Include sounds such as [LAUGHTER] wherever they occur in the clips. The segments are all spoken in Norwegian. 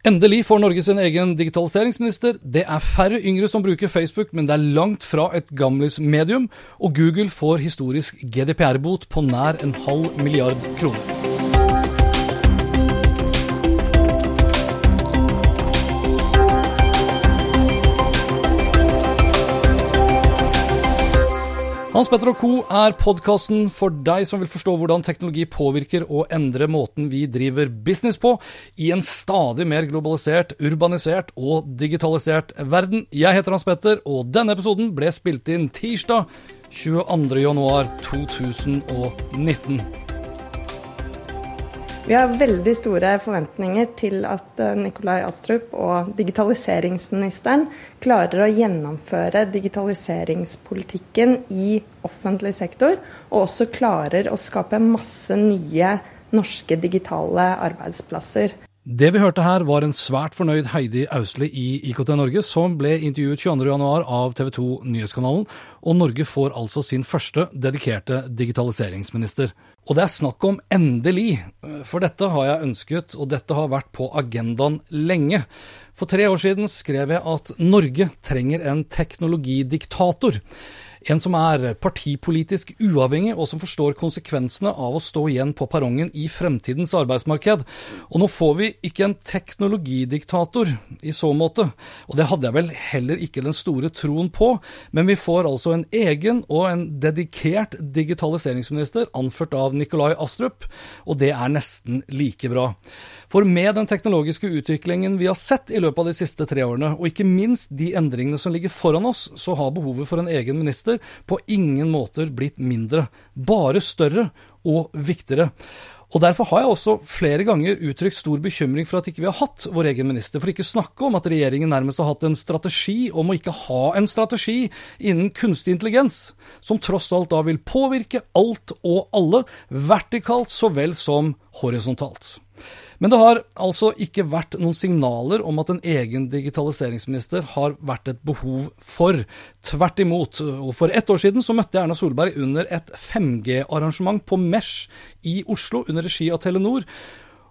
Endelig får Norge sin egen digitaliseringsminister. Det er færre yngre som bruker Facebook, men det er langt fra et gamlis medium, og Google får historisk GDPR-bot på nær en halv milliard kroner. Hans Petter og co. er podkasten for deg som vil forstå hvordan teknologi påvirker og endrer måten vi driver business på i en stadig mer globalisert, urbanisert og digitalisert verden. Jeg heter Hans Petter, og denne episoden ble spilt inn tirsdag 22.1.2019. Vi har veldig store forventninger til at eh, Nikolai Astrup og digitaliseringsministeren klarer å gjennomføre digitaliseringspolitikken i offentlig sektor, og også klarer å skape masse nye norske digitale arbeidsplasser. Det vi hørte her, var en svært fornøyd Heidi Ausle i IKT Norge, som ble intervjuet 22.1 av TV 2 Nyhetskanalen, og Norge får altså sin første dedikerte digitaliseringsminister. Og det er snakk om endelig, for dette har jeg ønsket, og dette har vært på agendaen lenge. For tre år siden skrev jeg at Norge trenger en teknologidiktator. En som er partipolitisk uavhengig, og som forstår konsekvensene av å stå igjen på perrongen i fremtidens arbeidsmarked. Og nå får vi ikke en teknologidiktator i så måte, og det hadde jeg vel heller ikke den store troen på, men vi får altså en egen og en dedikert digitaliseringsminister, anført av Nikolai Astrup, og det er nesten like bra. For med den teknologiske utviklingen vi har sett i løpet av de siste tre årene, og ikke minst de endringene som ligger foran oss, så har behovet for en egen minister på ingen måter blitt mindre, bare større og viktigere. Og Derfor har jeg også flere ganger uttrykt stor bekymring for at ikke vi har hatt vår egen minister, for ikke snakke om at regjeringen nærmest har hatt en strategi om å ikke ha en strategi innen kunstig intelligens, som tross alt da vil påvirke alt og alle, vertikalt så vel som horisontalt. Men det har altså ikke vært noen signaler om at en egen digitaliseringsminister har vært et behov for. Tvert imot. Og for ett år siden så møtte jeg Erna Solberg under et 5G-arrangement på Mesh i Oslo, under regi av Telenor.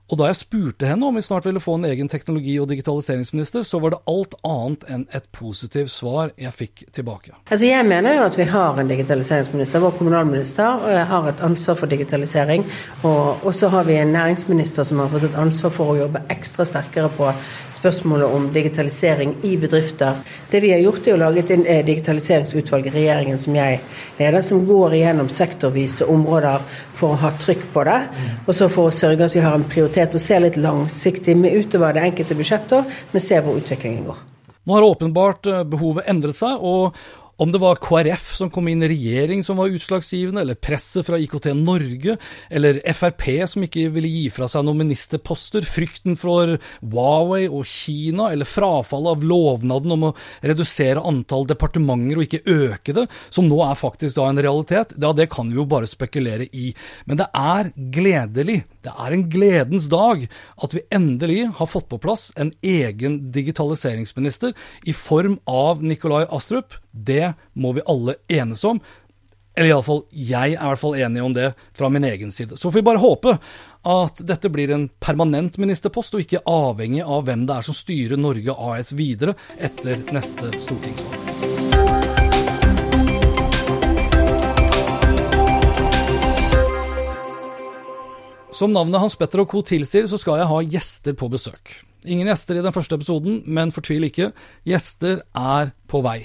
Og da jeg spurte henne om vi snart ville få en egen teknologi- og digitaliseringsminister, så var det alt annet enn et positivt svar jeg fikk tilbake. Altså Jeg mener jo at vi har en digitaliseringsminister. Vår kommunalminister har et ansvar for digitalisering. Og så har vi en næringsminister som har fått et ansvar for å jobbe ekstra sterkere på spørsmålet om digitalisering i bedrifter. Det vi har gjort, er å lage et eh, digitaliseringsutvalg i regjeringen som jeg leder, som går igjennom sektorvise områder for å ha trykk på det. Og så for å sørge at vi har en prioritet og ser litt langsiktig med utover det enkelte budsjettår, men ser hvor utviklingen går. Nå har åpenbart eh, behovet endret seg, og om det var KrF som kom inn i regjering som var utslagsgivende, eller presset fra IKT Norge, eller Frp som ikke ville gi fra seg noen ministerposter, frykten for Huawei og Kina, eller frafallet av lovnaden om å redusere antall departementer og ikke øke det, som nå er faktisk da en realitet, ja, det kan vi jo bare spekulere i. Men det er gledelig, det er en gledens dag, at vi endelig har fått på plass en egen digitaliseringsminister i form av Nikolai Astrup. Det må vi alle enes om. Eller iallfall, jeg er i hvert fall enig om det fra min egen side. Så får vi bare håpe at dette blir en permanent ministerpost, og ikke avhengig av hvem det er som styrer Norge AS videre etter neste stortingsvalg. Som navnet Hans Petter og co. tilsier, så skal jeg ha gjester på besøk. Ingen gjester i den første episoden, men fortvil ikke, gjester er på vei.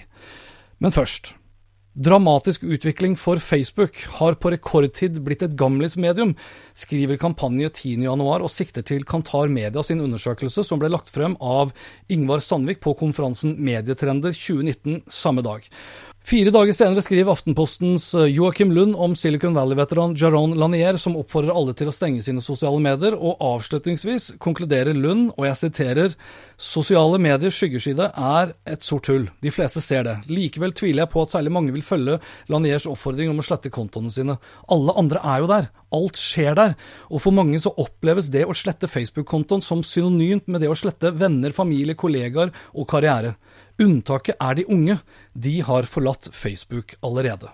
Men først. Dramatisk utvikling for Facebook har på rekordtid blitt et gamlis medium, skriver kampanje 10.1 og sikter til Kantar Media sin undersøkelse som ble lagt frem av Ingvar Sandvik på konferansen Medietrender 2019 samme dag. Fire dager senere skriver Aftenpostens eh, Joakim Lund om Silicon Valley-veteran Jaron Lanier, som oppfordrer alle til å stenge sine sosiale medier, og avslutningsvis konkluderer Lund, og jeg siterer, sosiale mediers skyggeside er et sort hull. De fleste ser det. Likevel tviler jeg på at særlig mange vil følge Laniers oppfordring om å slette kontoene sine. Alle andre er jo der. Alt skjer der. Og for mange så oppleves det å slette Facebook-kontoen som synonymt med det å slette venner, familie, kollegaer og karriere. Unntaket er de unge. De har forlatt Facebook allerede.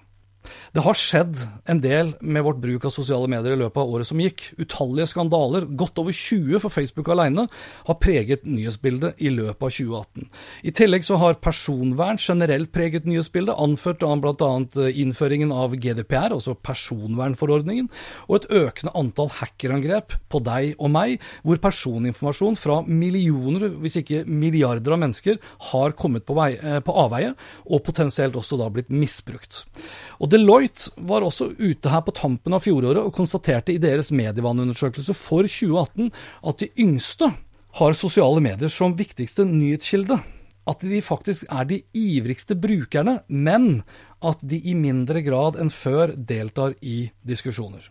Det har skjedd en del med vårt bruk av sosiale medier i løpet av året som gikk. Utallige skandaler, godt over 20 for Facebook alene, har preget nyhetsbildet i løpet av 2018. I tillegg så har personvern generelt preget nyhetsbildet, anført av bl.a. Eh, innføringen av GDPR, altså personvernforordningen, og et økende antall hackerangrep på deg og meg, hvor personinformasjon fra millioner, hvis ikke milliarder av mennesker har kommet på, vei, eh, på avveie, og potensielt også da blitt misbrukt. Og Deloitte var også ute her på tampen av fjoråret og konstaterte i deres medievannundersøkelse for 2018 at de yngste har sosiale medier som viktigste nyhetskilde. At de faktisk er de ivrigste brukerne, men at de i mindre grad enn før deltar i diskusjoner.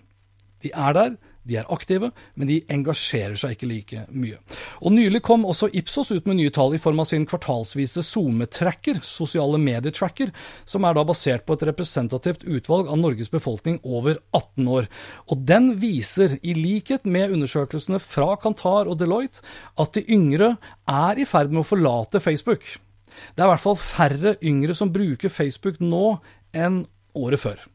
De er der, de er aktive, men de engasjerer seg ikke like mye. Og Nylig kom også Ipsos ut med nye tall i form av sin kvartalsvise SoMe-tracker, sosiale medietracker, som er da basert på et representativt utvalg av Norges befolkning over 18 år. Og Den viser, i likhet med undersøkelsene fra Kantar og Deloitte, at de yngre er i ferd med å forlate Facebook. Det er i hvert fall færre yngre som bruker Facebook nå enn året før.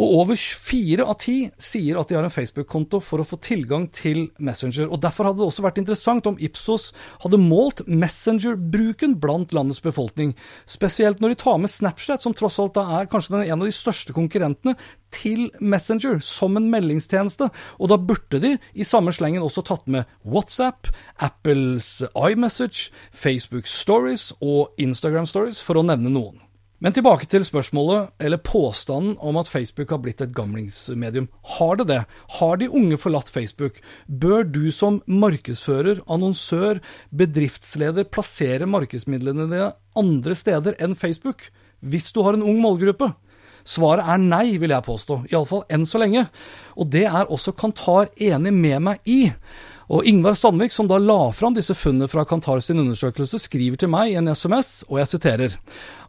Og over fire av ti sier at de har en Facebook-konto for å få tilgang til Messenger. og Derfor hadde det også vært interessant om Ipsos hadde målt Messenger-bruken blant landets befolkning. Spesielt når de tar med Snapchat, som tross alt er kanskje en av de største konkurrentene til Messenger som en meldingstjeneste. Og da burde de i samme slengen også tatt med WhatsApp, Apples iMessage, Facebook Stories og Instagram Stories, for å nevne noen. Men tilbake til spørsmålet, eller påstanden om at Facebook har blitt et gamlingsmedium. Har det det? Har de unge forlatt Facebook? Bør du som markedsfører, annonsør, bedriftsleder plassere markedsmidlene dine andre steder enn Facebook, hvis du har en ung målgruppe? Svaret er nei, vil jeg påstå, iallfall enn så lenge. Og det er også Kantar enig med meg i. Og Ingvar Sandvik, som da la fram disse funnene fra Kantar sin undersøkelse, skriver til meg i en SMS, og jeg siterer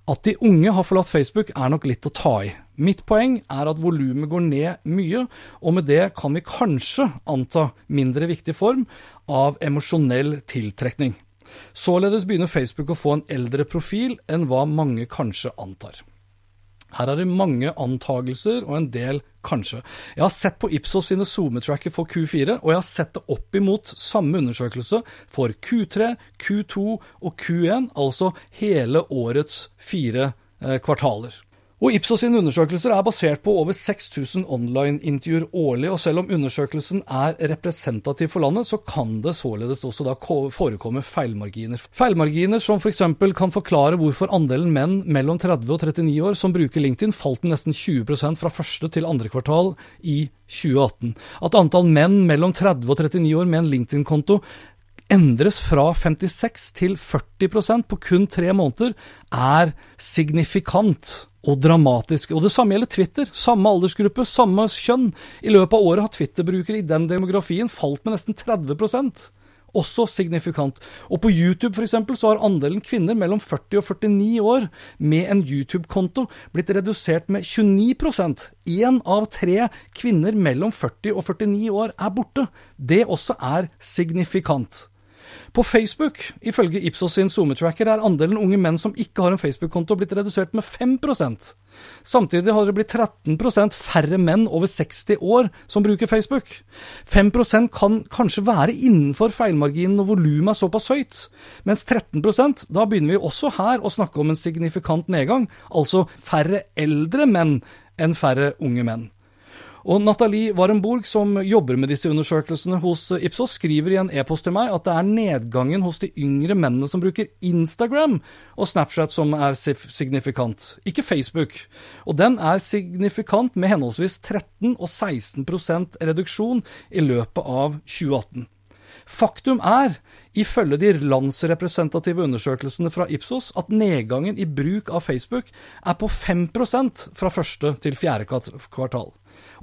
at de unge har forlatt Facebook er nok litt å ta i. Mitt poeng er at volumet går ned mye, og med det kan vi kanskje anta mindre viktig form av emosjonell tiltrekning. Således begynner Facebook å få en eldre profil enn hva mange kanskje antar. Her er det mange antagelser og en del kanskje. Jeg har sett på Ipsos sine SoMe-tracker for Q4, og jeg har sett det opp imot samme undersøkelse for Q3, Q2 og Q1, altså hele årets fire eh, kvartaler. Og Ipsos sine undersøkelser er basert på over 6000 online-intervjuer årlig, og selv om undersøkelsen er representativ for landet, så kan det således også da forekomme feilmarginer. Feilmarginer som f.eks. For kan forklare hvorfor andelen menn mellom 30 og 39 år som bruker LinkedIn, falt med nesten 20% fra første til andre kvartal i 2018. At antall menn mellom 30 og 39 år med en LinkedIn-konto endres fra 56 til 40% på kun tre måneder, er signifikant og dramatisk. Og det samme gjelder Twitter. Samme aldersgruppe, samme kjønn. I løpet av året har Twitter-brukere i den demografien falt med nesten 30% også signifikant. Og på YouTube for eksempel, så har andelen kvinner mellom 40 og 49 år med en YouTube-konto blitt redusert med 29% Én av tre kvinner mellom 40 og 49 år er borte. Det også er signifikant. På Facebook, ifølge Ipsos sin SoMe-tracker, er andelen unge menn som ikke har en Facebook-konto blitt redusert med 5% Samtidig har det blitt 13% færre menn over 60 år som bruker Facebook. 5% kan kanskje være innenfor feilmarginen når volumet er såpass høyt, mens 13% da begynner vi også her å snakke om en signifikant nedgang, altså færre eldre menn enn færre unge menn. Og Nathalie Warenborg, som jobber med disse undersøkelsene hos Ipsos, skriver i en e-post til meg at det er nedgangen hos de yngre mennene som bruker Instagram og Snapchat som er signifikant, ikke Facebook. Og den er signifikant med henholdsvis 13 og 16% reduksjon i løpet av 2018. Faktum er, ifølge de landsrepresentative undersøkelsene fra Ipsos, at nedgangen i bruk av Facebook er på 5% fra første til fjerde kvartal.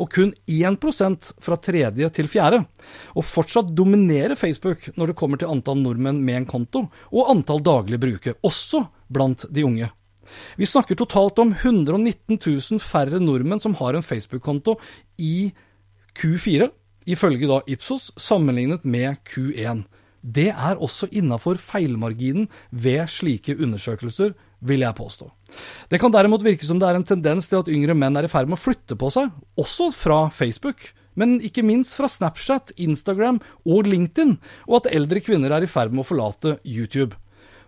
Og kun 1 fra tredje til fjerde. Og fortsatt dominerer Facebook når det kommer til antall nordmenn med en konto, og antall daglige brukere, også blant de unge. Vi snakker totalt om 119 000 færre nordmenn som har en Facebook-konto i Q4, ifølge da Ipsos, sammenlignet med Q1. Det er også innafor feilmarginen ved slike undersøkelser, vil jeg påstå. Det kan derimot virke som det er en tendens til at yngre menn er i ferd med å flytte på seg, også fra Facebook, men ikke minst fra Snapchat, Instagram og LinkedIn, og at eldre kvinner er i ferd med å forlate YouTube.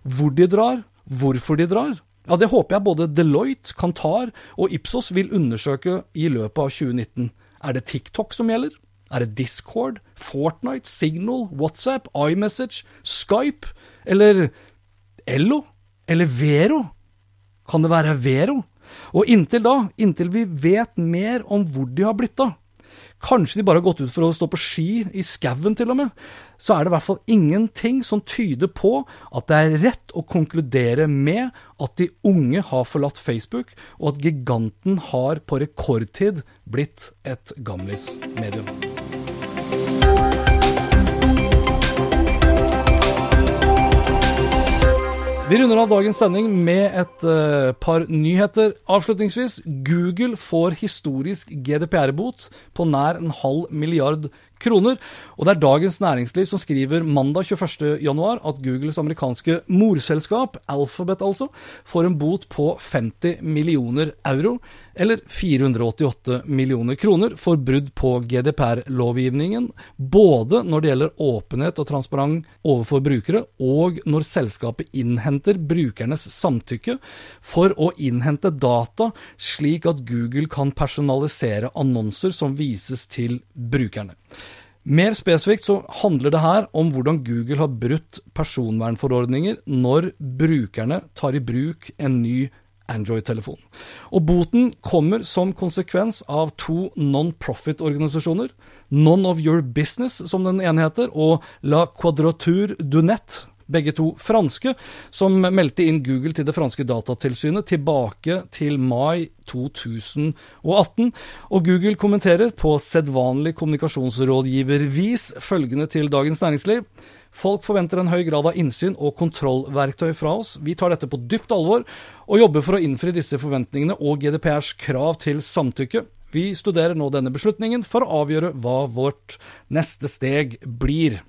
Hvor de drar, hvorfor de drar, ja, det håper jeg både Deloitte, Kantar og Ipsos vil undersøke i løpet av 2019. Er det TikTok som gjelder? Er det Discord, Fortnite, Signal, WhatsApp, iMessage, Skype eller Ello? Eller Vero? Kan det være Vero? Og inntil da, inntil vi vet mer om hvor de har blitt av, kanskje de bare har gått ut for å stå på ski i skauen til og med, så er det i hvert fall ingenting som tyder på at det er rett å konkludere med at de unge har forlatt Facebook, og at giganten har på rekordtid blitt et gamlis-medium. Vi runder av dagens sending med et uh, par nyheter. Avslutningsvis, Google får historisk GDPR-bot på nær en halv milliard kroner. Og det er Dagens Næringsliv som skriver mandag 21.1 at Googles amerikanske morselskap, Alphabet altså, får en bot på 50 millioner euro, eller 488 millioner kroner, for brudd på GDPR-lovgivningen, både når det gjelder åpenhet og transparent overfor brukere, og når selskapet innhenter brukernes samtykke for å innhente data, slik at Google kan personalisere annonser som vises til brukerne. Mer spesifikt så handler det her om hvordan Google har brutt personvernforordninger når brukerne tar i bruk en ny Android-telefon. Og boten kommer som konsekvens av to non-profit-organisasjoner, None of Your Business, som den ene heter, og La Quadrature du Net, begge to franske, som meldte inn Google til det franske datatilsynet tilbake til mai 2018. Og Google kommenterer på sedvanlig kommunikasjonsrådgivervis følgende til Dagens Næringsliv. Folk forventer en høy grad av innsyn og kontrollverktøy fra oss. Vi tar dette på dypt alvor, og jobber for å innfri disse forventningene og GDPRs krav til samtykke. Vi studerer nå denne beslutningen for å avgjøre hva vårt neste steg blir.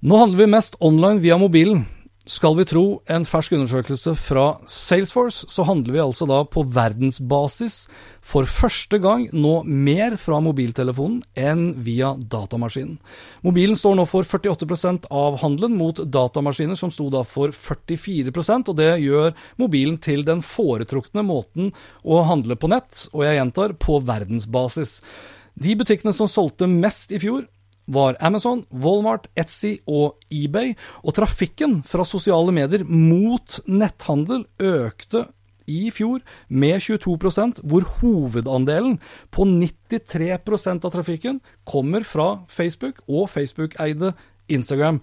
Nå handler vi mest online via mobilen. Skal vi tro en fersk undersøkelse fra Salesforce, så handler vi altså da på verdensbasis for første gang nå mer fra mobiltelefonen enn via datamaskinen. Mobilen står nå for 48% av handelen, mot datamaskiner som sto da for 44% og det gjør mobilen til den foretrukne måten å handle på nett, og jeg gjentar, på verdensbasis. De butikkene som solgte mest i fjor, var Amazon, Walmart, Etsy og eBay, og trafikken fra sosiale medier mot netthandel økte i fjor med 22 hvor hovedandelen på 93% av trafikken kommer fra Facebook og Facebook-eide Instagram.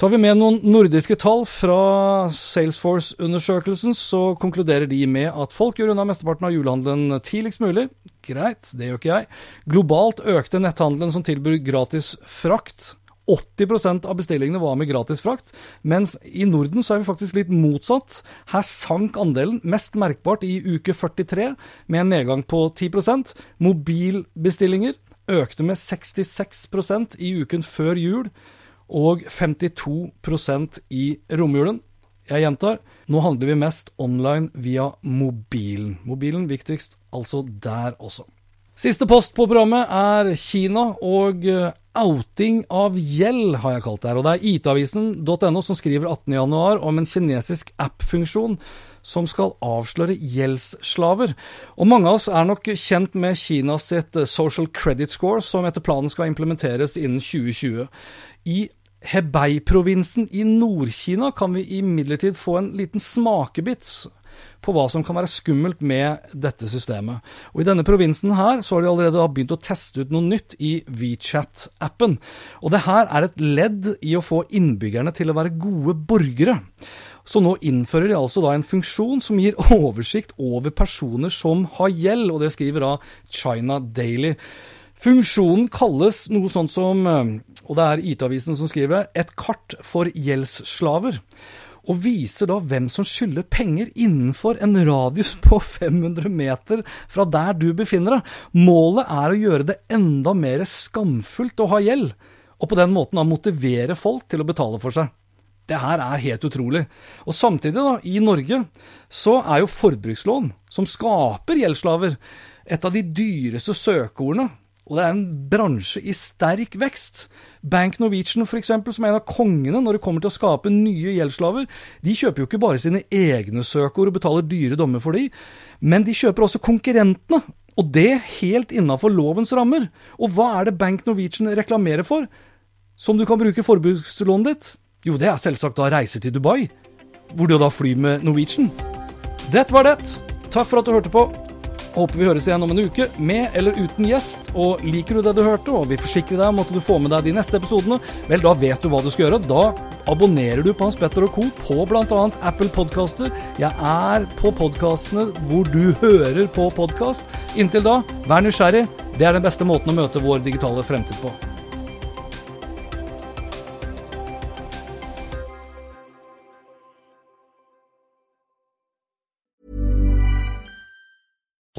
Tar vi med noen nordiske tall fra Salesforce-undersøkelsen, så konkluderer de med at folk gjør unna mesteparten av julehandelen tidligst mulig. Greit, det gjør ikke jeg. Globalt økte netthandelen som tilbyr gratis frakt. 80% av bestillingene var med gratis frakt, mens i Norden så er vi faktisk litt motsatt. Her sank andelen mest merkbart i uke 43, med en nedgang på 10% Mobilbestillinger økte med 66% i uken før jul og 52% i romjulen. Jeg gjentar, nå handler vi mest online via mobilen. Mobilen viktigst altså der også. Siste post på programmet er Kina og eh, outing av gjeld, har jeg kalt det her. Og det er itavisen.no som skriver 18.1 om en kinesisk app-funksjon som skal avsløre gjeldsslaver. Og mange av oss er nok kjent med Kinas sitt eh, social credit score, som etter planen skal implementeres innen 2020. I Hebei-provinsen i Nord-Kina kan vi imidlertid få en liten smakebit. på hva som kan være skummelt med dette systemet. Og I denne provinsen her så har de allerede begynt å teste ut noe nytt i WeChat-appen. Og det her er et ledd i å få innbyggerne til å være gode borgere. Så nå innfører de altså da en funksjon som gir oversikt over personer som har gjeld, og det skriver da China Daily. Funksjonen kalles noe sånt som, eh, og det er IT-avisen som skriver et kart for gjeldsslaver. Og viser da hvem som skylder penger innenfor en radius på [LAUGHS] 500 meter fra der du befinner deg. Målet er å gjøre det enda mer skamfullt å ha gjeld, og på den måten da motivere folk til å betale for seg. Det her er helt utrolig. Og samtidig, da, i Norge, så er jo forbrukslån, som skaper gjeldsslaver, et av de dyreste søkeordene og det er en bransje i sterk vekst. Bank Norwegian, f.eks., som er en av kongene når det kommer til å skape nye gjeldsslaver, de kjøper jo ikke bare sine egne søkeord og betaler dyre dommer for de, men de kjøper også konkurrentene. Og det helt innafor lovens rammer. Og hva er det Bank Norwegian reklamerer for, som du kan bruke forbrukslånet ditt? Jo, det er selvsagt da reise til Dubai, hvor du da flyr med Norwegian. Det var det. Takk for at du hørte på. Håper vi høres igjen om en uke, med eller uten gjest. Og liker du det du hørte, og vil forsikre deg om at du får med deg de neste episodene, vel, da vet du hva du skal gjøre. Da abonnerer du på Hans Petter og Co. på bl.a. Apple Podcaster. Jeg er på podkastene hvor du hører på podkast. Inntil da, vær nysgjerrig. Det er den beste måten å møte vår digitale fremtid på.